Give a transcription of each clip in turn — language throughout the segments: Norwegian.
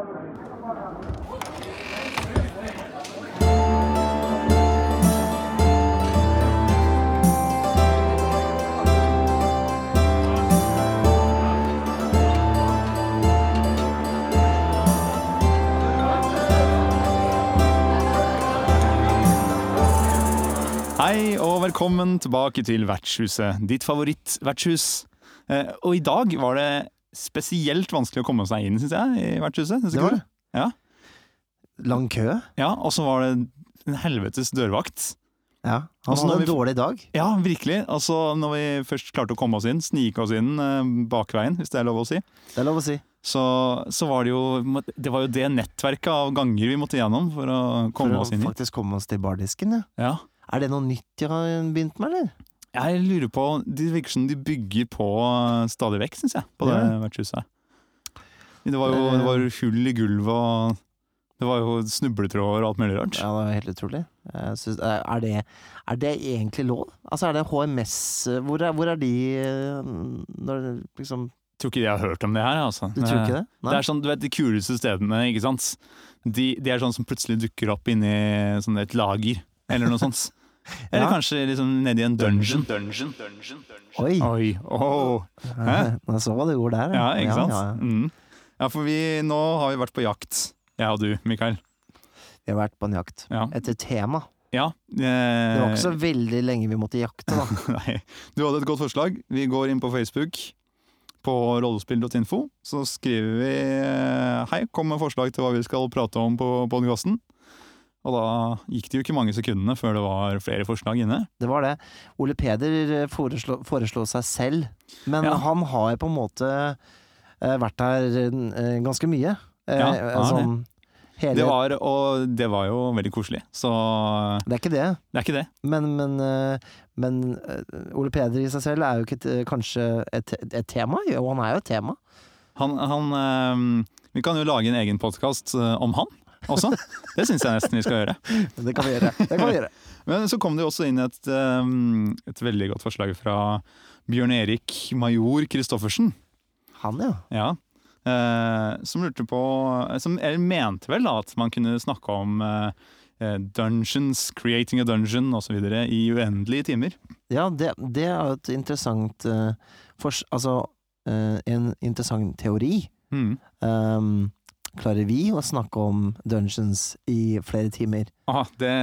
Hei og velkommen tilbake til Vertshuset, ditt favorittvertshus. Eh, og i dag var det spesielt vanskelig å komme seg inn, syns jeg, i vertshuset. Det var det. Ja. Lang kø. ja, og så var det en helvetes dørvakt. Ja, Han Altså, hadde vi- en dårlig dag. Ja, virkelig. Altså, når vi først klarte å komme oss inn, snike oss inn eh, bakveien, hvis det er lov å si, Det er lov å si. så, så var det jo Det var jo det nettverket av ganger vi måtte gjennom for å komme For oss inn. For å faktisk komme oss til bardisken, ja. Ja. Er det noe nytt de har begynt med, eller? Jeg lurer på Det virker som de bygger på stadig vekk, syns jeg, på det Ja. vertshuset. Det var jo det var hull i gulvet, og det var jo snubletråder og alt mulig rart. Ja, det var helt utrolig. Jeg synes, er, det, er det egentlig lov? Altså, er det HMS Hvor er, hvor er de eh, når liksom Tror ikke de har hørt om det her, altså. Du tror ikke det? Det er sånn, du vet De kuleste stedene, ikke sant. De, de er sånn som plutselig dukker opp inni sånn et lager, eller noe sånt. Eller Ja. kanskje liksom nedi en dungeon. Dungeon, dungeon, Oi! Oi, åh. Hæ? Så hva du gjorde der. Ja, ikke sant? Ja, ja. Mm. Ja, for vi, nå har vi vært på jakt, jeg og du, Mikael. Vi har vært på en jakt. Ja. Etter tema. ja Det var ikke så veldig lenge vi måtte jakte, da. Nei. Du hadde et godt forslag. Vi går inn på Facebook, på rollespill.info. Så skriver vi eh, hei, kom med forslag til hva vi skal prate om på podkasten. Og da gikk det jo ikke mange sekundene før det var flere forslag inne. Det var det. Ole Peder foreslo, foreslo seg selv, men Ja. han har på en måte eh, vært der eh, ganske mye. Eh, Ja, sånn, hele, Det var, og det var jo veldig koselig. Så det er ikke det, det er ikke det. men, men, eh, men eh, Ole Peder i seg selv er jo ikke et, eh, kanskje et, et tema? Jo, han er jo et tema. Han, han eh, Vi kan jo lage en egen podkast om han også. Det syns jeg nesten vi skal gjøre. Det kan vi gjøre. Det kan vi gjøre. Men så kom det jo også inn et, um, et veldig godt forslag fra Bjørn Erik Major Christoffersen. Han, ja. Ja. Eh, som lurte på Som mente vel da at man kunne snakke om eh, eh, dungeons, creating a dungeon osv. i uendelige timer. Ja, det, det er jo et interessant eh, for, Altså, eh, en interessant teori. Mm. Um, klarer vi å snakke om dungeons i flere timer? Ah, det,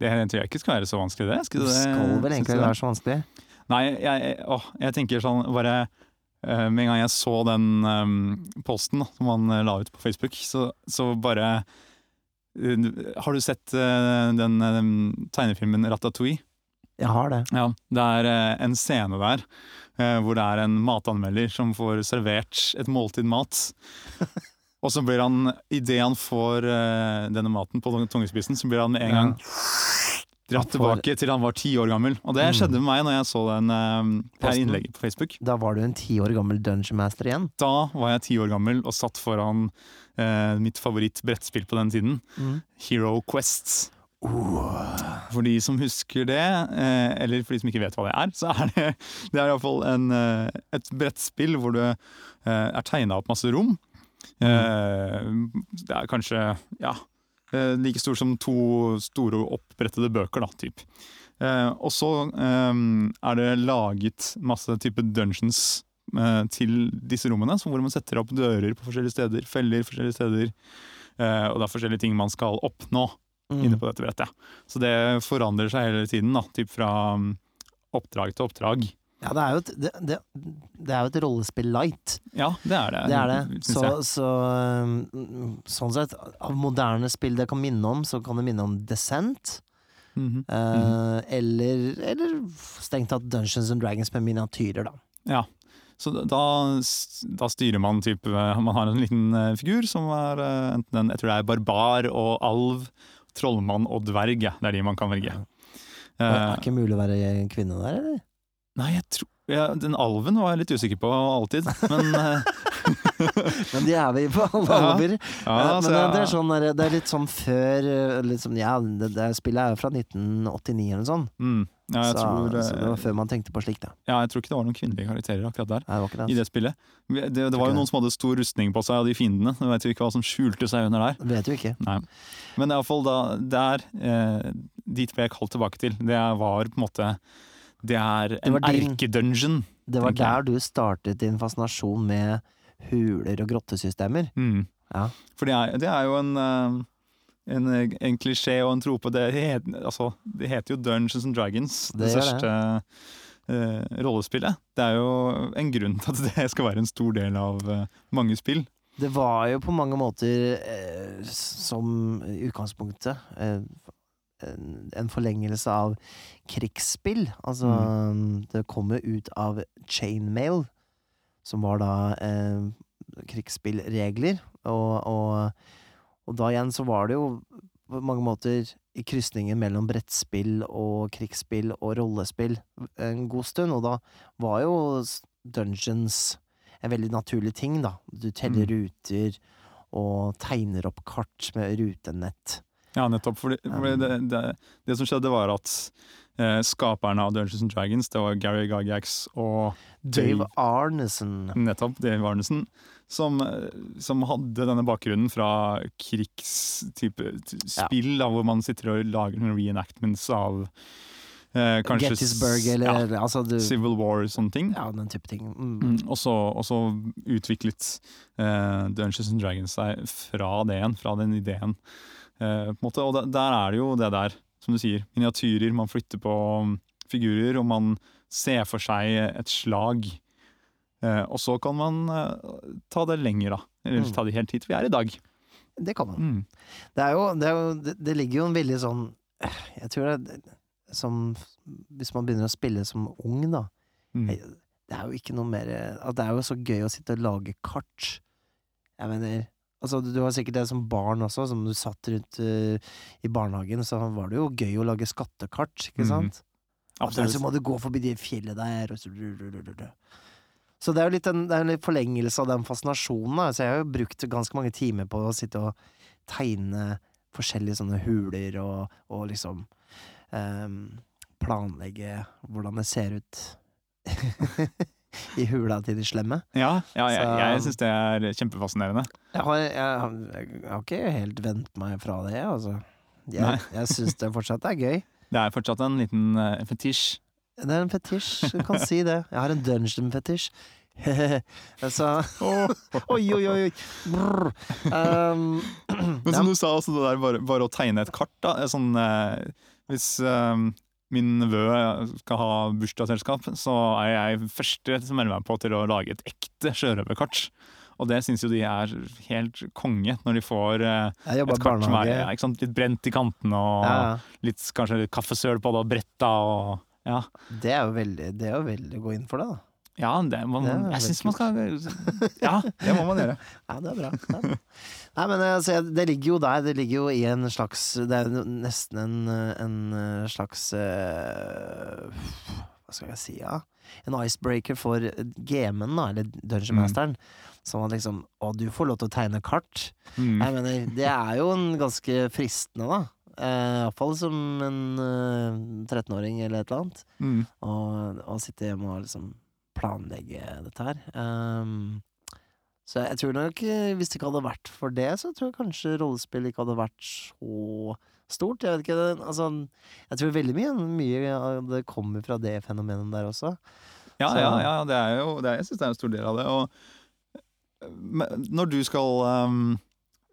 det tror jeg ikke skal være så vanskelig, det. Skal Det skal vel egentlig det? være så vanskelig? Nei, jeg, å, jeg tenker sånn bare eh, Med en gang jeg så den um, posten da, som han eh, la ut på Facebook, så, så bare eh, Har du sett eh, den eh, tegnefilmen Ratatouille? Jeg har det. Ja. Det er en scene der hvor det er en matanmelder som får servert et måltid mat. Og så blir han, idet han får uh, denne maten på tungespissen, så blir han med en gang dratt tilbake til han var ti år gammel. Og det Mm. skjedde med meg når jeg så den, uh, her innlegget på Facebook. Da var du en ti år gammel dungeon master igjen. Da var jeg ti år gammel og satt foran uh, mitt favoritt-brettspill på den tiden, Hero Quest. For de som husker det, eller for de som ikke vet hva det er, så er det, det er iallfall et brettspill hvor det er tegna opp masse rom. Eh, det er kanskje ja, eh, like stor som to store opprettede bøker, da, typ. Eh, og så er det laget masse type dungeons til disse rommene, hvor man setter opp dører på forskjellige steder, feller forskjellige steder. eh, og det er forskjellige ting man skal oppnå Mm. inne på dette brettet. Så det forandrer seg hele tiden, da, typ fra um, oppdrag til oppdrag. Ja, det er jo et, det, det, det er jo et rollespill light. Ja, det er det. Det er det. Så, så um, sånn sett, av moderne spill det kan minne om, så kan det minne om Descent. Mhm. eh, eller, eller strengt tatt Dungeons and Dragons med miniatyrer, da. Ja. Så da, da styrer man typ eh, Man har en liten eh, figur som er eh, enten en, jeg tror det er barbar og alv, trollmann og dverg. Det er de man kan velge. Det Eh, er ikke mulig å være kvinne der, eller? Nei, jeg tror ja, Den alven var jeg litt usikker på alltid, men eh, Men de er vi på alle Ja. alver. Ja, Eh, altså, men det, jeg- det er sånn der, Det er litt sånn før eh, litt sånn, Ja, det, det spillet er fra 1989 eller noe sånt. mm, ja, jeg så, tror, så det var eh, før man tenkte på slikt, da. ja, jeg tror ikke det var noen kvinnelige karakterer akkurat der. Nei, det I det. det spillet. Det, det var jo noen som hadde stor rustning på seg av de fiendene. Du vet jo ikke hva som skjulte seg under der. Altså. Vet jo ikke. Nei. Men iallfall da der eh, Dit ble jeg kalt tilbake til. Det var på en måte Det er en var din- erkedungeon. Det var der du startet din fascinasjon med huler og grottesystemer. Mm. Ja. For det er, det er jo en eh, en, en klisjé og en trope. Det, het, altså, det heter jo Dungeons and Dragons, det, Det det. største eh, rollespillet. Det er jo en grunn til at det skal være en stor del av uh, mange spill. Det var jo på mange måter eh, som utgangspunktet eh, en, en forlengelse av krigsspill. Altså, det kommer ut av chainmail, som var da eh, krigsspillregler. Og, og, og da igjen så var det jo på mange måter i krysningen mellom brettspill og krigsspill og rollespill en god stund, og da var jo dungeons en veldig naturlig ting, da. Du teller Mm. ruter og tegner opp kart med rutenett. Ja, nettopp. Fordi, fordi det, det, det som skjedde, var at eh, skaperne av Dungeons and Dragons, det var Gary Gygax og Dave Arnesen. nettopp Dave Arnesen, som, som hadde denne bakgrunnen fra krigstype spill, Ja. da, hvor man sitter og lager reenactments av eh, kanskje Gettysburg eller, ja, altså du Civil War og sånne ting. Ja, den type ting. Mm. Mm, og så utviklet eh, Dungeons and Dragons seg fra det igjen, fra den ideen. Eh, på en måte. Og der, der er det jo det der, som du sier, miniatyrer, man flytter på um, figurer, og man ser for seg et slag. Eh, og så kan man eh, ta det lenger, da. Eller Mm. ta det helt hit vi er i dag. Det kan man. Mm. Det er jo, det, er jo det, det ligger jo en veldig sånn Jeg tror det som Hvis man begynner å spille som ung, da. Mm. Det er jo ikke noe mer Det er jo så gøy å sitte og lage kart. Jeg mener Altså, du, var har sikkert det som barn også, som du satt rundt uh, i barnehagen, så var det jo gøy å lage skattekart, ikke Mhm. sant? Og så må du gå forbi de fjellet der, og så Så det er jo litt en, det er en forlengelse av den fascinasjonen. Da. Så jeg har jo brukt ganske mange timer på å sitte og tegne forskjellige sånne huler, og, og liksom um, planlegge hvordan det ser ut i hula til de slemme. Ja, ja jeg, Så- jeg syns det er kjempefascinerende. Jeg har, jeg, jeg har ikke helt vent meg fra det, altså. Jeg, jeg syns det fortsatt er gøy. Det er fortsatt en liten uh, fetisj. Det er en fetisj, du kan si det. Jeg har en dungeon-fetisj. altså Oi, oi, oi! Um, Men som du sa, også det der bare, bare å tegne et kart. da, sånn, uh, Hvis eh, min nevø skal ha bursdagsselskap, så er jeg første som melder meg på til å lage et ekte sjørøverkart. Og det syns jo de er helt konge, når de får eh, et kart som er ja, sant, litt brent i kantene, og Ja, ja. litt, kanskje litt kaffesøl på det, og bretta og Ja, Det er jo veldig Det er jo veldig gå inn for det, da. ja det, man, Det er jeg syns man skal Ja, det må man gjøre. Ja, det er bra. Ja. Nei, men altså, det ligger jo der. Det ligger jo i en slags Det er nesten en, en slags eh, Hva skal jeg si, ja? En icebreaker for GM-en, da, eller Dungeon Mm. Sånn at liksom Å, du får lov til å tegne kart. Mm. Jeg mener, det er jo en ganske fristende, da. Uh, Iallfall som en uh, 13-åring eller et eller annet. Mm. Og, og sitte hjemme og liksom planlegge dette her. Ehm, så jeg tror nok, eh, hvis det ikke hadde vært for det, så tror jeg kanskje rollespill ikke hadde vært så stort. Jeg vet ikke, altså Jeg tror veldig mye, mye av det kommer fra det fenomenet der også. Ja, Så- ja, ja, det er jo det er, Jeg syns det er en stor del av det. Og når du skal, um,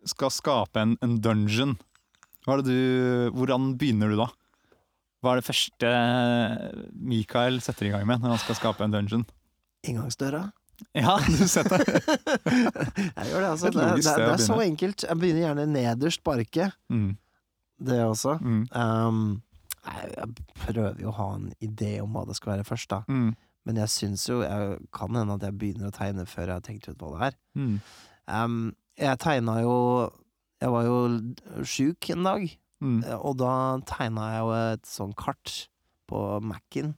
skal skape en, en dungeon, du, hvordan begynner du da? Hva er det første Mikael setter i gang med når han skal skape en dungeon? Inngangsdøra. Ja, du setter Jeg gjør det, altså. Et Det, det, det er så enkelt. Jeg begynner gjerne nederst på arket. mm, Det også. mm, Um, jeg, jeg prøver jo å ha en idé om hva det skal være først, da. mm, Men jeg syns jo jeg, Kan hende at jeg begynner å tegne før jeg har tenkt ut hva det er. mm. Um, jeg tegna jo Jeg var jo sjuk en dag, Mm. og da tegna jeg jo et sånn kart på Mac-en.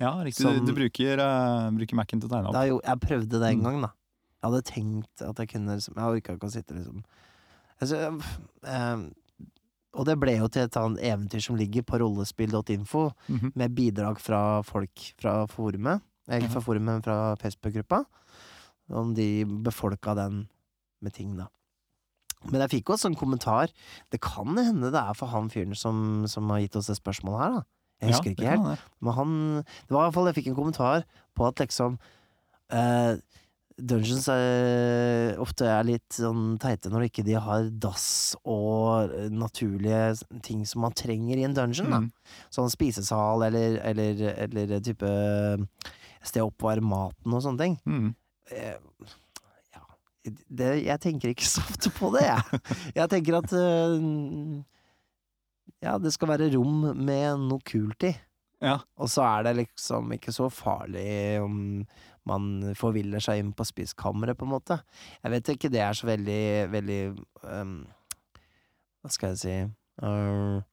Ja, riktig. Som- du, du bruker, uh, bruker Mac-en til å tegne opp. jo- Jeg prøvde det en Mm. gang, da. Jeg hadde tenkt at jeg kunne liksom Jeg orka ikke å sitte liksom altså, eh, Og det ble jo til et annet eventyr som ligger på rollespill.info, Mhm. med bidrag fra folk fra forumet. Eller fra forumet, men fra Facebook-gruppa. Om de befolka den med ting, da. Men jeg fikk også en kommentar. Det kan hende det er for han fyren som, som har gitt oss det spørsmålet her, da. Jeg husker Ja, ikke helt. Men han Det var i hvert fall Jeg fikk en kommentar på at liksom uh, Dungeons er, ofte er litt sånn teite når ikke de har dass og eh, naturlige ting som man trenger i en dungeon. da Mm. Sånn spisesal eller, eller, eller type sted å oppvare maten og sånne ting. Mm. Eh, ja det, Jeg tenker ikke så ofte på det, jeg. Jeg tenker at eh, Ja, det skal være rom med noe kult i. Ja. Og så er det liksom ikke så farlig om man forviller seg inn på spiskammeret, på en måte. Jeg vet ikke det er så veldig, veldig um, Hva skal jeg si uh,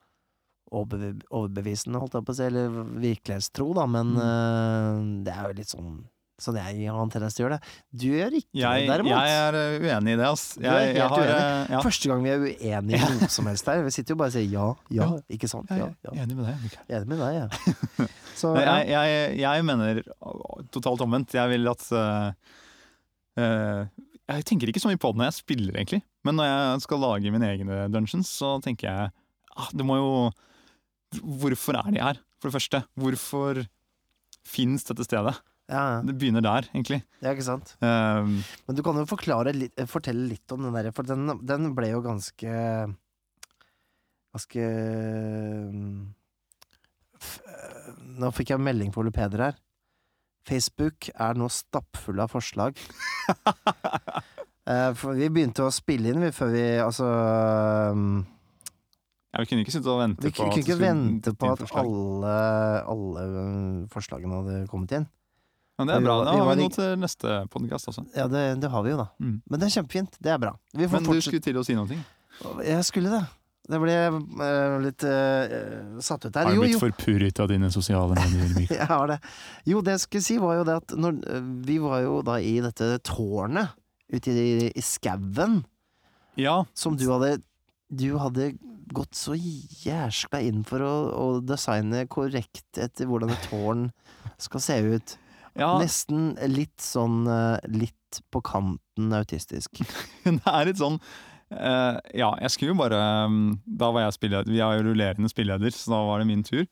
Overbevisende, holdt jeg på å si, eller virkelighetstro, da, men øh, det er jo litt sånn Sånn jeg har en tendens til å gjøre det. Du gjør ikke Jeg, det, derimot. jeg er uh, uenig i det, ass. Du er helt jeg har, uenig. uh, ja. Første gang vi er uenige i noe som helst her. Vi sitter jo bare og sier ja, ja, Ja. ikke sant? Jeg Ja, er ja. enig med deg. Mikael. Enig med deg, ja. Så. Jeg, jeg, jeg mener totalt omvendt. Jeg vil at uh, uh, Jeg tenker ikke så mye på det når jeg spiller, egentlig. Men når jeg skal lage mine egne dungeons, så tenker jeg ah, det må jo Hvorfor er de her, for det første? Hvorfor fins dette stedet? Ja, ja. Det begynner der, egentlig. Er ikke sant. Um, Men du kan jo forklare litt, eh, fortelle litt om den der, for den, den ble jo ganske Ganske f- eh, Nå fikk jeg melding på Ole Peder her. Facebook er nå stappfull av forslag. uh, for vi begynte å spille inn, vi, før vi Altså um, ja, vi kunne ikke sitte og vente Vi på kunne at ikke vente på at alle, alle mm, forslagene hadde kommet inn. Men det er bra. Da har vi noe til neste podkast også. Ja, det, det har vi jo, da. Mm. Men det er kjempefint. Det er bra. Vi får Men du skulle til å si noe? Jeg skulle det. Det ble uh, litt uh, satt ut der. Har du blitt forpurret av dine sosiale medier? Jeg har det. Jo, det jeg skulle si, var jo det at når, vi var jo da i dette tårnet ute i, i skauen, Ja, som du hadde Du hadde gått så jæskla inn for å, å designe korrekt etter hvordan et tårn skal se ut. Ja Nesten litt sånn eh, Litt på kanten autistisk. det er litt sånn uh, Ja, jeg skulle jo bare um, Da var jeg spilleder. Vi er jo rullerende spilleder, så da var det min tur.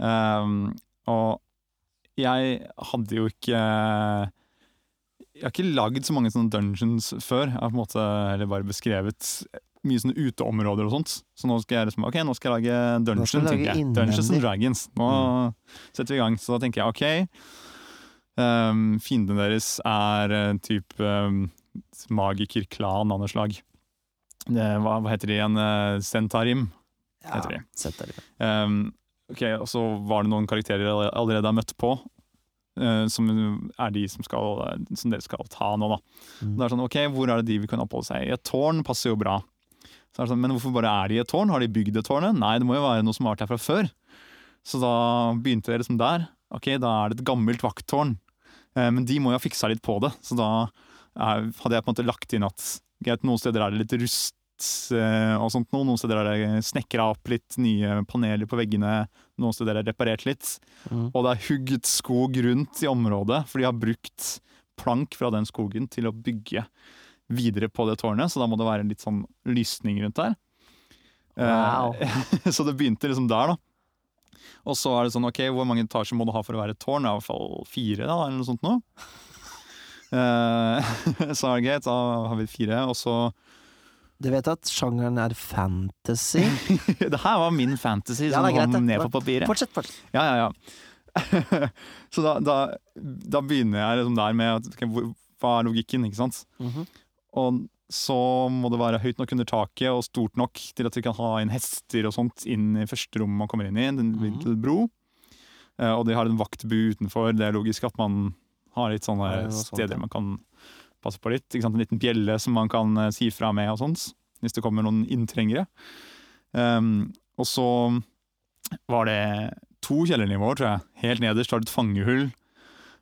Um, og jeg hadde jo ikke Jeg har ikke lagd så mange sånne dungeons før. Jeg har på en måte eller bare beskrevet mye sånne uteområder og sånt. Så nå skal jeg liksom Ok, nå skal jeg lage dungeon, tenker jeg. Dungeons and. Dragons. Nå setter vi i gang. Så da tenker jeg ok. Um, fienden deres er uh, type um, magikerklan av noe slag. Det, hva, hva heter de igjen? Uh, Sentarim. Heter de. Sentarim. Um, ok, og så var det noen karakterer jeg allerede har møtt på. uh, som er de som, skal, uh, som dere skal ta nå, da. Mm. Det er sånn, ok, Hvor er det de vil kunne oppholde seg? I et tårn passer jo bra. Så er det sånn, Men hvorfor bare er de i et tårn? Har de bygd det tårnet? Nei, det må jo være noe som har vært her fra før. Så da begynte dere liksom der. Ok, da er det et gammelt vakttårn. Eh, men de må jo ha fiksa litt på det, så da hadde jeg på en måte lagt inn at greit, noen steder er det litt rust eh, og sånt noe. Noen steder er det snekra opp litt nye paneler på veggene. Noen steder er det reparert litt. Mm. Og det er hugget skog rundt i området, for de har brukt plank fra den skogen til å bygge videre på det tårnet, så da må det være litt sånn lysning rundt der. Wow. Eh, så det begynte liksom der, da. Og så er det sånn, ok, hvor mange etasjer må du ha for å være et tårn? Det er i hvert fall fire, da, eller noe sånt nå. Eh, så er det greit, da har vi fire, og så Du vet at sjangeren er fantasy? Det her var min fantasy Ja, som kom ned på papiret. Fortsett, fortsett. Ja, ja, ja. så da, da, da begynner jeg liksom der med at, okay, hva er logikken, ikke sant? Mhm. Og så må det være høyt nok under taket og stort nok til at vi kan ha inn hester og sånt inn i første rom man kommer inn i, den Mhm. bro. Uh, og de har en vaktbu utenfor. Det er logisk at man har litt sånne Ja, steder man kan passe på litt. En liten bjelle som man kan uh, si fra med og sånt, hvis det kommer noen inntrengere. Um, og så var det to kjellernivåer, tror jeg. Helt nederst har du et fangehull.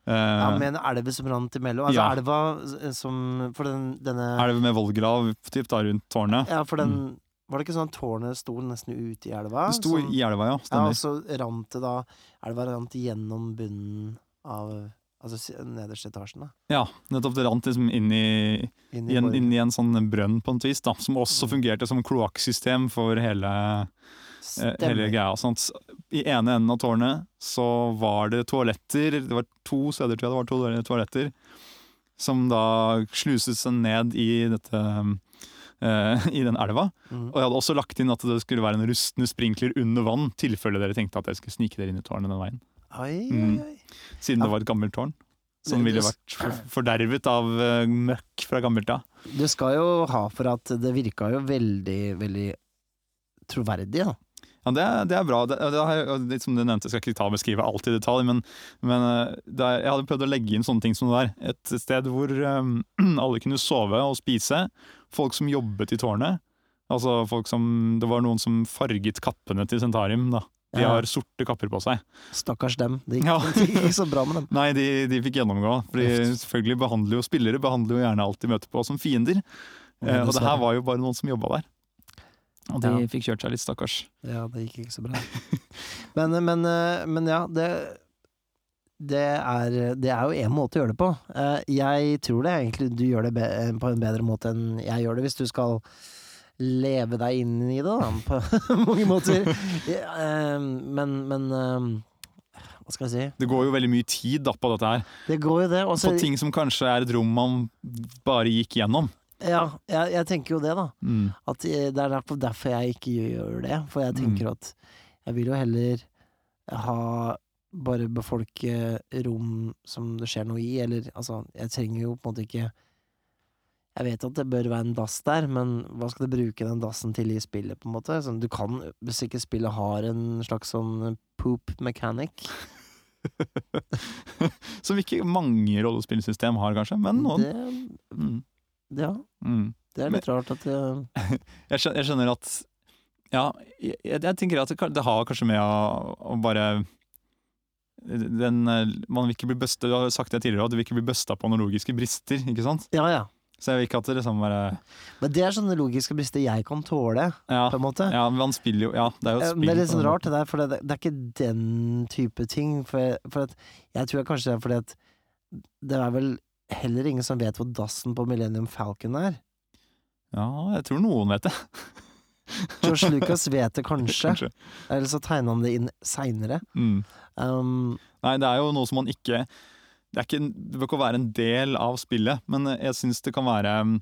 Ja, Eh, Med en elv som rant imellom. Altså Ja. elva som For den, denne Elv med vollgrav typ, da, rundt tårnet. Ja, for den Var det ikke sånn at tårnet sto nesten ute i elva? Mm. Det sto som, i elva, ja. Ja, og så rant det da Elva rant gjennom bunnen av Altså nederste etasjen, da. Ja, nettopp. Det rant liksom inn i, Inn i en, inn i en sånn brønn, på en vis, da, som også fungerte som kloakksystem for hele, eh, hele greia. sant? I ene enden av tårnet så var det toaletter. Det var to steder, tror jeg det var to toaletter. Som da sluset seg ned i dette eh, i den elva. Mm. Og jeg hadde også lagt inn at det skulle være en rustne sprinkler under vann, tilfelle dere tenkte at jeg skulle snike dere inn i tårnet den veien. Oi, Mm. Siden Ja. det var et gammelt tårn. Som ville vært fordervet av eh, møkk fra gammelt av. Du skal jo ha for at det virka jo veldig, veldig troverdig, da. Ja, det, det er bra. Det, det, er, det, som du nevnte, jeg skal ikke ta og beskrive alt i detalj, men, men eh, er, jeg hadde prøvd å legge inn sånne ting som det der. Et sted hvor um, alle kunne sove og spise. Folk som jobbet i tårnet. Altså folk som, Det var noen som farget kappene til Sentarium. da. De har sorte kapper på seg. Stakkars dem. Det gikk, Ja. det gikk ikke så bra med dem. Nei, de, de fikk gjennomgå. Fordi selvfølgelig behandler jo spillere behandler jo gjerne alt de møter på som fiender. Eh, og det her var jo bare noen som jobba der. Og de Ja. fikk kjørt seg litt, stakkars. Ja, det gikk ikke så bra. Men, men, eh, men ja, det det er, det er jo én måte å gjøre det på. Eh, Jeg tror det egentlig du gjør det på en bedre måte enn jeg gjør det, hvis du skal leve deg inn i det, da, på mange måter. Eh, Men, men eh, Hva skal jeg si? Det går jo veldig mye tid da på dette her. Det går jo det. Også, På ting som kanskje er et rom man bare gikk gjennom. Ja, jeg, jeg tenker jo det, da. Mm. At eh, det er derfor, jeg ikke gjør det. For jeg tenker at jeg vil jo heller ha bare befolke rom som det skjer noe i, eller altså Jeg trenger jo på en måte ikke Jeg vet at det bør være en dass der, men hva skal du bruke den dassen til i spillet, på en måte? Sånn, du kan, hvis ikke spillet har en slags sånn poop mechanic Som ikke mange rollespillsystem har, kanskje, men noen. det, Mm. Ja, Mm. det er litt rart at det Jeg, skjønner, jeg skjønner at Ja, jeg, jeg tenker at det, har kanskje med å, å bare den, Man vil ikke bli busta Du har sagt det tidligere òg, du vil ikke bli busta på analogiske brister. ikke sant? Ja, ja. Så jeg vil ikke at det liksom bare Men det er sånne logiske brister jeg kan tåle, Ja, på en måte. ja man spiller jo Ja, det er jo Eh, spill. Men det er litt sånn rart det der, for det, det er ikke den type ting. For, for at, jeg tror kanskje det er fordi at det er vel heller ingen som vet hvor dassen på Millennium Falcon er. Ja, jeg tror noen vet det. George Lucas vet det kanskje, Kanskje. eller så tegna han det inn seinere. Mm. Um, Nei, det er jo noe som man ikke Det, ikke, det bør ikke være en del av spillet, men jeg syns det kan være mm,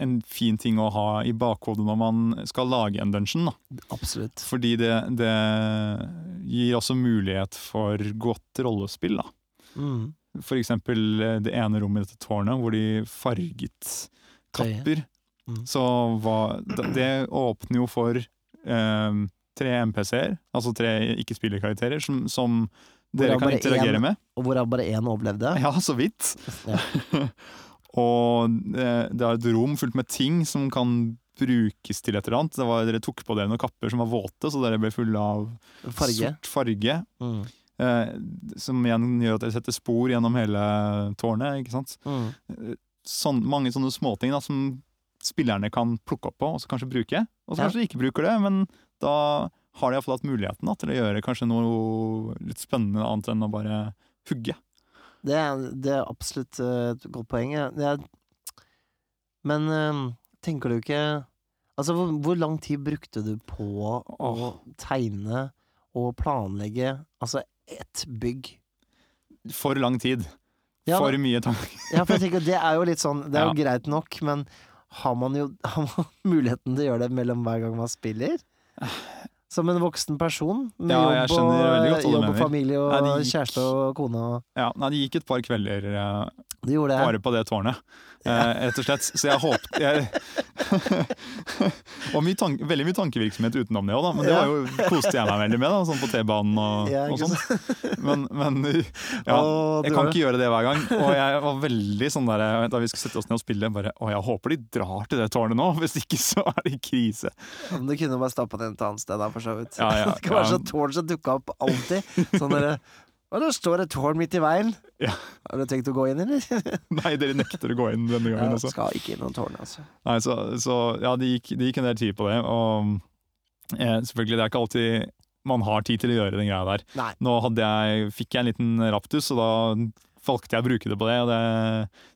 en fin ting å ha i bakhodet når man skal lage en dungeon. Da. absolutt. Fordi det, det gir også mulighet for godt rollespill. Da. Mm. For eksempel eh, det ene rommet i dette tårnet hvor de farget kapper. Mm. Så hva, det, åpner jo for eh, tre MPC-er, altså tre ikke-spillerkarakterer, som, som dere kan interagere en, med. Og hvorav bare én overlevde. Ja, så vidt. Ja. og eh, det er et rom fullt med ting som kan brukes til et eller annet. Det var, dere tok på dere noen kapper som var våte, så dere ble fulle av Farge. sort farge. Mm. Eh, som igjen gjør at dere setter spor gjennom hele tårnet. ikke sant? Mm. Sånn, mange sånne småting som spillerne kan plukke opp på og så kanskje bruke. Og så kanskje de ikke bruker det, men da har de iallfall hatt muligheten da, til å gjøre kanskje noe litt spennende annet enn å bare hugge. Det, det er absolutt eh, et godt poeng. Det er, men eh, tenker du ikke Altså, hvor, hvor lang tid brukte du på å tegne og planlegge altså ett bygg? For lang tid. Ja, For mye tanke. Ja, for jeg tenker Det er jo litt sånn Det er jo Ja. greit nok, men har man jo har man muligheten til å gjøre det mellom hver gang man spiller? Som en voksen person med Ja, jobb, og, jobb og familie og Nei, gikk- kjæreste og kone og Ja, nei, det gikk et par kvelder uh, de det. bare på det tårnet, uh, rett og slett. Så jeg håpet jeg, Og mye tanke, veldig mye tankevirksomhet utenom det òg, da. Men det var jo, koste jeg meg veldig med, da, sånn på T-banen og, Ja, og sånn. Men, men ja, Åh, jeg kan ikke gjøre det hver gang. Og jeg var veldig sånn der da vi skulle sette oss ned og spille, bare Å, jeg håper de drar til det tårnet nå, hvis ikke så er det krise. Men du kunne bare stappa den et annet sted, da, for så vidt. Ja, ja, det kan være sånn tårn som dukker opp alltid. Sånn derre Og det står et tårn midt i veien. Ja. Har du tenkt å gå inn, eller? Nei, dere nekter å gå inn denne gangen. Ja, også. skal ikke inn noen tårn, altså. Nei, så, så ja, det gikk, de gikk en del tid på det. Og eh, selvfølgelig, det er ikke alltid man har tid til å gjøre den greia der. Nei. Nå jeg, fikk jeg en liten raptus, og da valgte jeg å bruke det på det, og det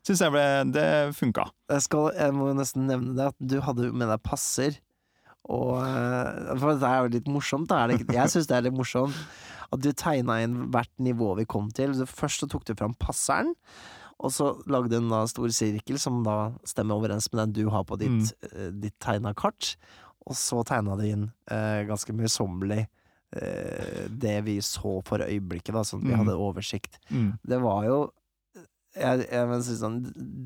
syns jeg ble, det funka. Jeg, skal, jeg må nesten nevne det at du hadde med deg passer. Og eh, For det er jo litt morsomt, da. Jeg syns det er litt morsomt. At du tegna inn hvert nivå vi kom til. Først så tok du fram passeren. Og så lagde du en stor sirkel som da stemmer overens med den du har på ditt, mm. ditt tegna kart. Og så tegna du inn eh, ganske møysommelig eh, det vi så for øyeblikket, da, sånn at vi Mm. hadde oversikt. Mm. Det var jo jeg, jeg si sånn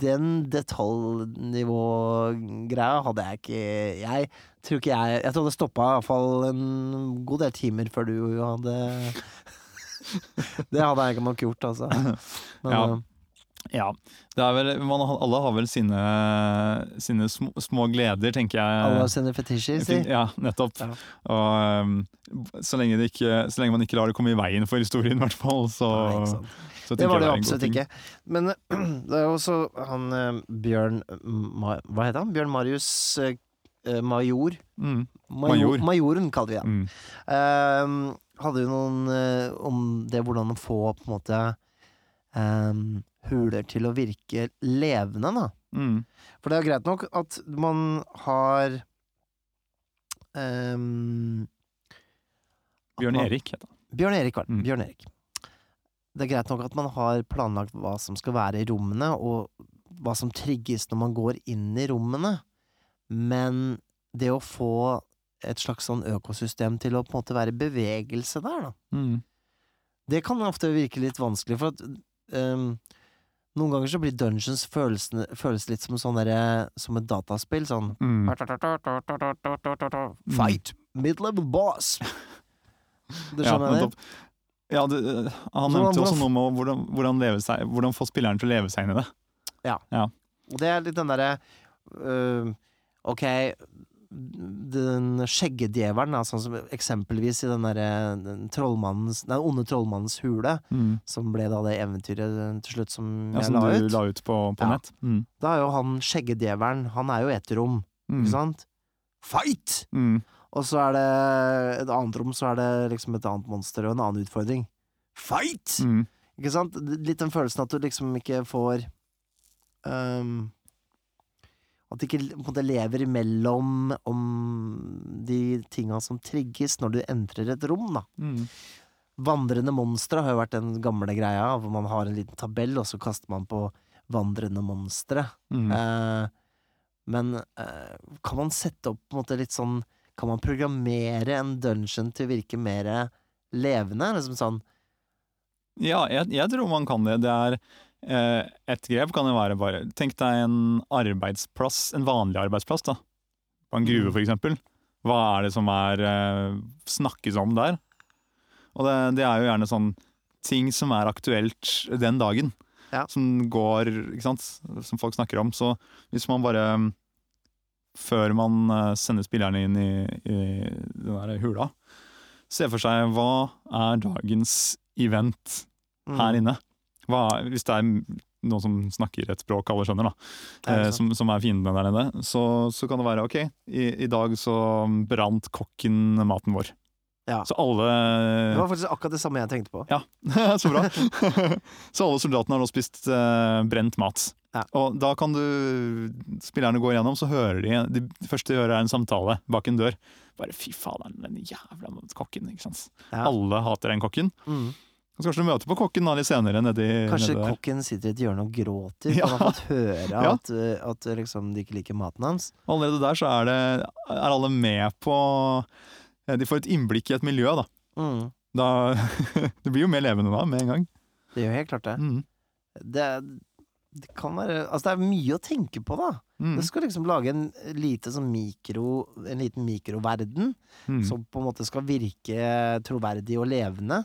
Den detaljnivågreia hadde jeg ikke Jeg tror ikke jeg Jeg tror det stoppa iallfall en god del timer før du hadde Det hadde jeg ikke nok gjort, altså. Men, Ja. Ja. Det er vel, man, alle har vel sine, sine små, små gleder, tenker jeg. Alle har sine fetisjer, si. Ja, nettopp. Ja. Og um, så, lenge det ikke, så lenge man ikke lar det komme i veien for historien, i hvert fall, så, Nei, så Det var det det absolutt ikke. Men det er jo også han eh, Bjørn Ma Hva heter han? Bjørn Marius eh, eh, Major? Mm. Major. Major. Majoren, kaller vi ham. Mm. Ehm, hadde jo noen eh, om det hvordan å få på en måte ehm, huler til å virke levende, da. Mm. For det er jo greit nok at man har um, at Bjørn Erik heter han. Bjørn Erik var det. Mm. Bjørn Erik. Det er greit nok at man har planlagt hva som skal være i rommene, og hva som trigges når man går inn i rommene, men det å få et slags sånn økosystem til å på en måte være i bevegelse der, da. Mm. Det kan ofte virke litt vanskelig, for at ehm, noen ganger så blir dungeons føles, føles litt som, sånn som et dataspill. Sånn Mm. Fight! Mid-level boss! Det Ja, skjønner det? nettopp. Ja, det, han nevnte jo også noe med hvordan, hvordan, seg, hvordan få spilleren til å leve seg inn i det. Og det er litt den derre uh, Ok, den skjeggedjevelen, sånn som eksempelvis i den derre den trollmannens Den onde trollmannens hule, Mm. som ble da det eventyret til slutt som Ja, jeg som la du la ut på, på Ja. nett. Mm. Da er jo han skjeggedjevelen Han er jo et ett rom, Mm. ikke sant? Fight! Mm. Og så er det et annet rom, så er det liksom et annet monster og en annen utfordring. Fight! Mm. Ikke sant? Litt den følelsen at du liksom ikke får ehm, At det ikke måte lever imellom om de tinga som trigges når du entrer et rom, da. Mm. Vandrende monstre har jo vært den gamle greia, hvor man har en liten tabell, og så kaster man på vandrende monstre. Mm. Eh, men eh, kan man sette opp på en måte litt sånn Kan man programmere en dungeon til å virke mer levende? Liksom sånn Ja, jeg, jeg tror man kan det. Det er Et grep kan jo være bare Tenk deg en arbeidsplass, en vanlig arbeidsplass, da. På en gruve, Mm. for eksempel. Hva er det som er eh, snakkes om der? Og det, det er jo gjerne sånn ting som er aktuelt den dagen. Ja. Som går, ikke sant, som folk snakker om. Så hvis man bare mm, Før man eh, sender spillerne inn i, i den der hula, se for seg hva er dagens event mm, her inne. Hva, hvis det er noen som snakker et språk alle skjønner, da, er eh, som, som er fiendene der nede, så, så kan det være ok, i, i dag så brant kokken maten vår. Ja. Så alle Det var faktisk akkurat det samme jeg tenkte på. Ja, så bra. så alle soldatene har nå spist eh, brent mat. Ja. Og da kan du Spillerne går gjennom, så hører de Det første de hører, er en samtale bak en dør. Bare fy faen, den jævla kokken. ikke sant? Ja. Alle hater den kokken. Mm. Så kanskje du møter på kokken da litt senere nedi Kanskje nedi kokken sitter i et hjørne og gråter, for Ja. han har fått høre Ja. at, uh, at uh, liksom, de ikke liker maten hans. Allerede der så er, det, er alle med på eh, De får et innblikk i et miljø, da. Mm. da det blir jo mer levende da, med en gang. Det gjør helt klart det. Mm. det. Det kan være Altså, det er mye å tenke på, da. Mm. Du skal liksom lage en lite sånn mikro En liten mikroverden Mm. som på en måte skal virke troverdig og levende.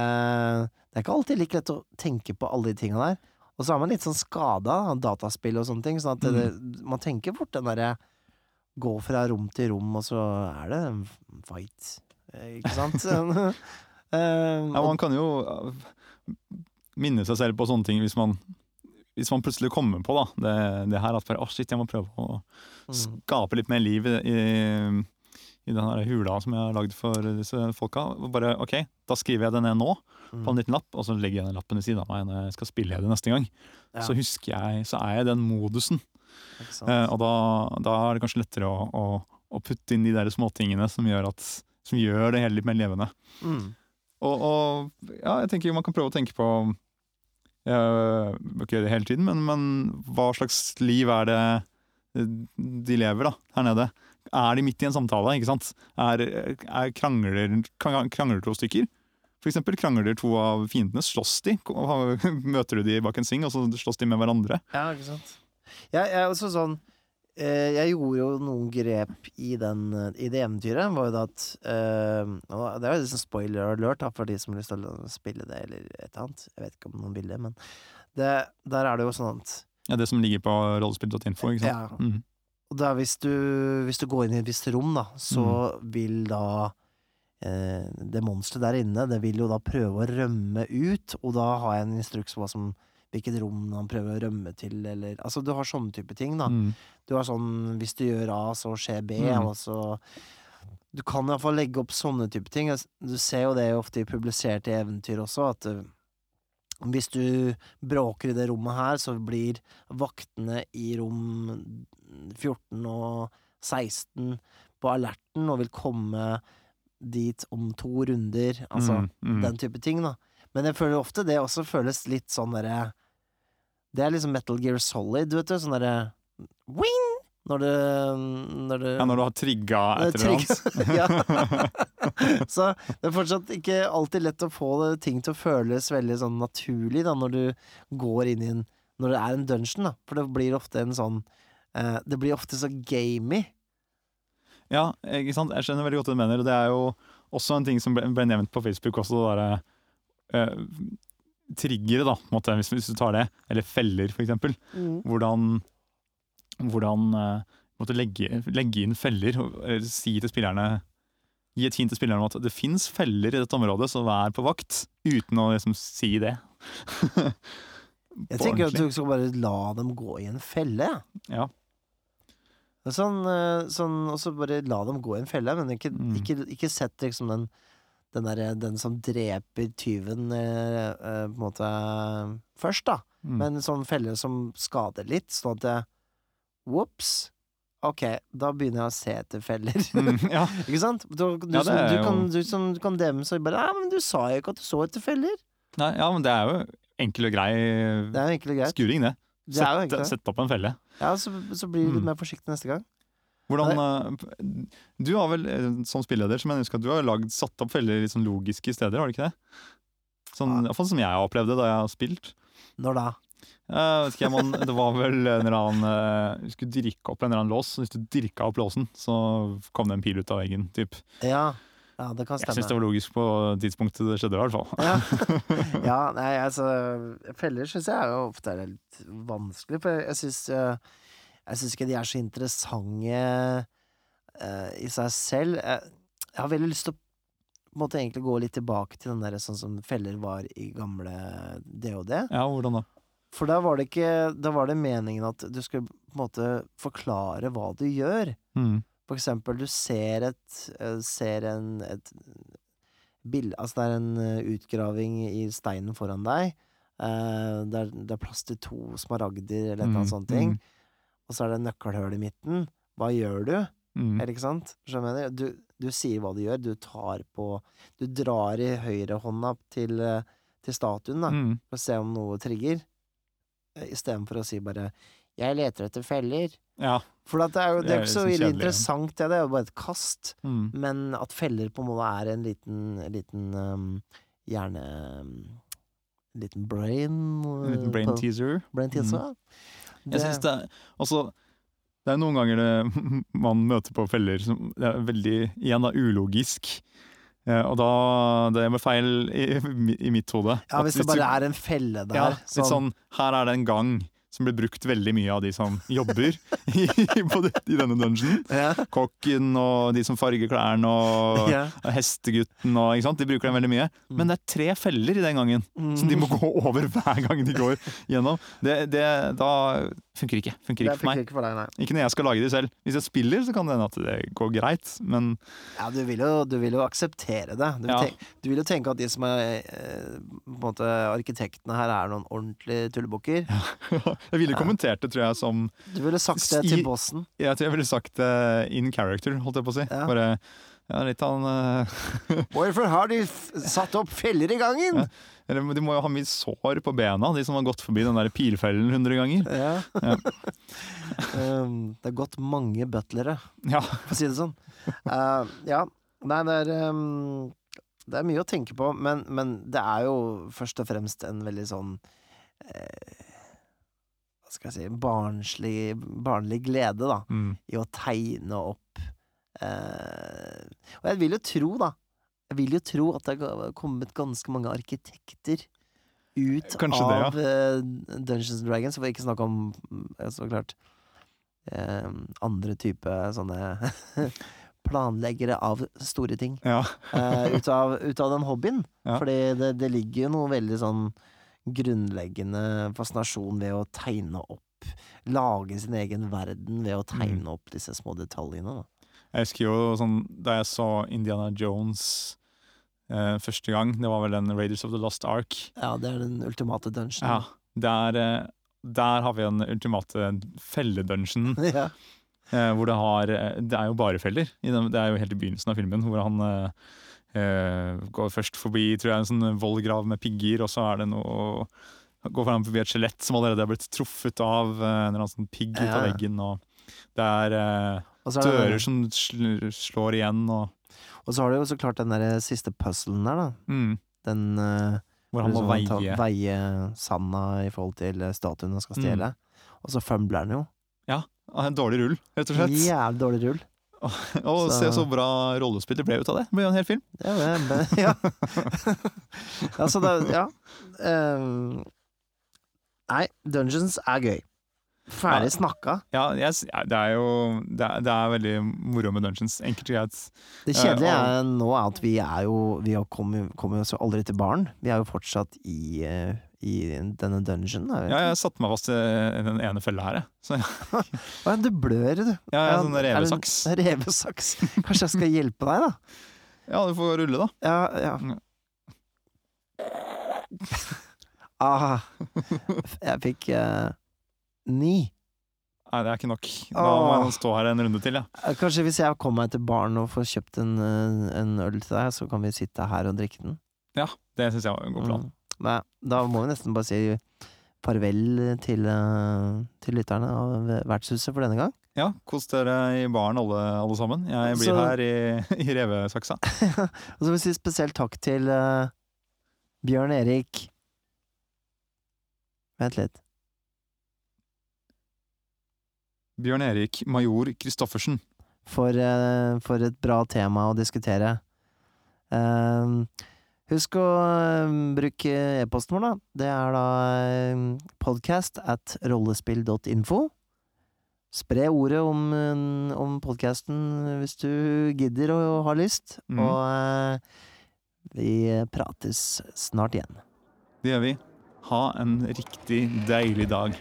Eh, det er ikke alltid like lett å tenke på alle de tinga der. Og så er man litt sånn skada av dataspill og sånne ting, sånn at det, man tenker fort den derre gå fra rom til rom, og så er det en fight. Eh, Ikke sant? Eh, Ja, man kan jo minne seg selv på sånne ting hvis man, hvis man plutselig kommer på da, det, det her at bare, oh shit, jeg må prøve å mm, skape litt mer liv i, i, i den hula som jeg har lagd for disse folka. Bare, ok, Da skriver jeg det ned nå mm, på en liten lapp, og så legger jeg den lappen ved siden av meg når jeg skal spille det neste gang. ja, Så husker jeg, så er jeg i den modusen. Eh, og da, da er det kanskje lettere å, å, å putte inn de der småtingene som gjør, at, som gjør det hele litt mer levende. Mm, Og, og ja, jeg tenker man kan prøve å tenke på bør ikke gjøre det hele tiden, men, men hva slags liv er det de lever da, her nede? Er de midt i en samtale? ikke sant? Er, er krangler, krangler to stykker? For eksempel krangler to av fiendene. Slåss de? Møter du de bak en sving, og så slåss de med hverandre? ja, ikke sant. Jeg, jeg er også sånn eh, Jeg gjorde jo noen grep i, den, i det eventyret. Var jo da at eh, og Det er jo liksom spoiler alert da, for de som har lyst til å spille det, eller et eller annet. Jeg vet ikke om noen bilder, men det, der er det jo sånn at Ja, Det som ligger på rollespill.info. ikke sant? Ja. Mm. Og da hvis du, hvis du går inn i et visst rom, da, så vil da eh, det monsteret der inne, det vil jo da prøve å rømme ut, og da har jeg en instruks på hva som Hvilket rom han prøver å rømme til, eller Altså, du har sånne type ting, da. Mm. Du har sånn Hvis du gjør A, så skjer B, Mm. og så Du kan iallfall legge opp sånne type ting. Du ser jo det ofte i publiserte eventyr også, at eh, hvis du bråker i det rommet her, så blir vaktene i rom 14 og 16 på alerten og vil komme dit om to runder. Altså Mm, mm. den type ting, da. Men jeg føler ofte det også føles litt sånn derre Det er liksom Metal Gear Solid, vet du. Sånn derre Wing! Når du, Når du Ja, når du har trigga et eller annet. ja. Så det er fortsatt ikke alltid lett å få det, ting til å føles veldig sånn naturlig da, når du går inn i en Når det er en dungeon, da. For det blir ofte en sånn eh, Det blir ofte så gamey. Ja, ikke sant? Jeg skjønner veldig godt hva du mener. Og det er jo også en ting som ble, ble nevnt på Facebook også, det derre eh, Triggere, da, på en måte, hvis, hvis du tar det. Eller feller, for eksempel. Hvordan, hvordan eh, måtte legge, legge inn feller og si til spillerne Gi et hint til spillerne om at det fins feller i dette området, så vær på vakt. Uten å liksom si det. Jeg tenker at du skal bare la dem gå i en felle. Ja. Sånn, eh, sånn, og så bare la dem gå i en felle, men ikke, Mm. ikke, ikke sett liksom den den, der, den som dreper tyven, eh, eh, på en måte først, da. Mm. Men sånn feller som skader litt, sånn at det Ops. Ok, da begynner jeg å se etter feller. Mm, ja. ikke sant? Du, du, Ja, som, du, jo- kan, du som du kan demme så bare Nei, men du sa jo ikke at du så etter feller. Nei, ja, men det er jo enkel og grei Det er enkel og greit. skuring, det. Det er jo Sett, sett opp en felle. Ja, så, så blir du litt Mm. mer forsiktig neste gang. Hvordan, eh, du har vel, eh, som spilleder, som jeg husker at du har lagd, satt opp feller i litt sånn logiske steder, har du ikke det? Sånn. Iallfall som jeg har opplevd det da jeg har spilt. Når da? Eh, man, det var vel en eller annen Du Vi skulle dirke opp en eller annen lås. og Hvis du dirka opp låsen, så kom det en pil ut av veggen. Typ. Ja, ja det kan Jeg stemme. syns det var logisk på tidspunktet det skjedde, i hvert fall. Ja, ja nei, altså Feller syns jeg jo ofte er litt vanskelig, for jeg syns Jeg syns ikke de er så interessante uh, i seg selv. Jeg, jeg har veldig lyst til å måtte egentlig gå litt tilbake til den der sånn som feller var i gamle DOD. Ja, hvordan da? For da var det ikke Da var det meningen at du skulle på en måte forklare hva du gjør. Mm. For eksempel, du ser et eh, Ser en et bild, Altså, det er en eh, utgraving i steinen foran deg. Eh, det, er, det er plass til to smaragder, eller et eller annet Mm, sånt ting. mm. Og så er det nøkkelhull i midten. Hva gjør du? Mm. Eller ikke sant? Skjønner du? Du, du sier hva du gjør. Du tar på Du drar i høyrehånda til, eh, til statuen, da, Mm. for å se om noe trigger. Istedenfor å si bare 'Jeg leter etter feller'. Ja. For det er jo det er ikke så veldig interessant, det. Det er jo bare et kast. Mm. Men at feller på en måte er en liten, liten um, Gjerne um, En liten brain En liten brain teaser. brain teaser. Jeg synes det er også Det er noen ganger det, man møter på feller som det er veldig igjen da, ulogisk. Eh, og da Det ble feil i, i mitt hode. Ja, hvis det bare er en felle der. ja, litt sånn, Her er det en gang. som blir brukt veldig mye av de som jobber i, på det, i denne dungeonen. Ja. Kokken og de som farger klærne og Ja. hestegutten og ikke sant? De bruker den veldig mye. Men det er tre feller i den gangen som de må gå over hver gang de går gjennom. Det, det, da funker ikke. Funker ikke for meg. ikke for deg. Ikke når jeg skal lage de selv. Hvis jeg spiller, så kan det hende at det går greit, men Ja, du vil jo, du vil jo akseptere det. Du vil, Ja. tenke, du vil jo tenke at de som er eh, på en måte arkitektene her, er noen ordentlige tullebukker. jeg ville kommentert det, tror jeg, som Du ville sagt det til bossen. Jeg tror jeg ville sagt det in character, holdt jeg på å si. Ja. Bare ja, litt en eh, Hvorfor har de satt opp feller i gangen? Ja. De må jo ha mye sår på bena, de som har gått forbi den der pilfellen hundre ganger. Ja. Ja. um, det er gått mange butlere, Ja. for å si det sånn. Uh, ja. Nei, det er um, Det er mye å tenke på, men, men det er jo først og fremst en veldig sånn uh, Hva skal jeg si Barnslig, barnlig glede, da. Mm. i å tegne opp eh, Og jeg vil jo tro, da Jeg vil jo tro at det har kommet ganske mange arkitekter ut Kanskje det, ja. av eh, Dungeons and Dragons, for ikke snakke om eh, så klart eh, andre type sånne planleggere av store ting. Ja. Eh, ut, av, ut av den hobbyen. Ja. Fordi det, det ligger jo noe veldig sånn grunnleggende fascinasjon ved å tegne opp Lage sin egen verden ved å tegne Mm. opp disse små detaljene. Da. Jeg husker jo sånn da jeg så Indiana Jones eh, første gang, det var vel den Raiders of the Lost Ark. Ja, det er den ultimate dungeon. Ja, der, eh, der har vi den ultimate felledungeonen. ja. Eh, hvor det har eh, Det er jo bare feller. Det er jo helt i begynnelsen av filmen, hvor han eh, eh, går først forbi tror jeg, en sånn vollgrav med pigger, og så er det noe Går foran forbi et skjelett som allerede er blitt truffet av en eller annen sånn pigg ut av veggen. Og det er det, dører som sl slår igjen, og og så har du jo så klart den der siste puzzlen der, da. mm, Den uh, Hvor han må veie. ta- veie sanda i forhold til eh, statuen han skal Mm. stjele. Og så fumbler han jo. Ja. En dårlig rull, rett og slett. Jævlig dårlig rull. Og Så- se så bra rollespill det ble ut av det. Det ble jo en hel film. Ja, men, ja. altså, så det Ja. Um, nei, Dungeons er gøy. Ferdig snakka. Ja, yes, ja, det er jo det er, det er veldig moro med Dungeons. Enkelt og greit. Det Eh, kjedelige og- er nå er at vi er jo Vi har kommer, oss jo aldri til baren. Vi er jo fortsatt i, eh, i denne dungeonen. er? Ja, jeg satte meg fast i den ene fella her, jeg. Ja, du blør, du. jeg er sånn er en- revesaks. Revesaks. Kanskje jeg skal hjelpe deg, da? Ja, du får rulle, da. Ja, ja. Ja. Ah, jeg fikk eh, ni. Nei, det er ikke nok. Da må jeg stå her en runde til, ja. Eh, Kanskje hvis jeg kommer meg til baren og får kjøpt en, eh, en øl til deg, så kan vi sitte her og drikke den. Ja, Det syns jeg var en god plan. Mm. Nei, da må vi nesten bare si farvel til, eh, til lytterne av Vertshuset for denne gang. Ja, kos dere i baren alle, alle sammen. Jeg blir Så- her i, i revesaksa. Og så vil jeg si spesielt takk til uh, Bjørn Erik Vent litt. Bjørn Erik Major Christoffersen. For, eh, for et bra tema å diskutere. Eh, husk å eh, bruke e-posten vår, da. Det er da podcast at rollespill.info. Spre ordet om, om podkasten hvis du gidder og har lyst. Mm. Og vi prates snart igjen. Det gjør vi. Ha en riktig deilig dag.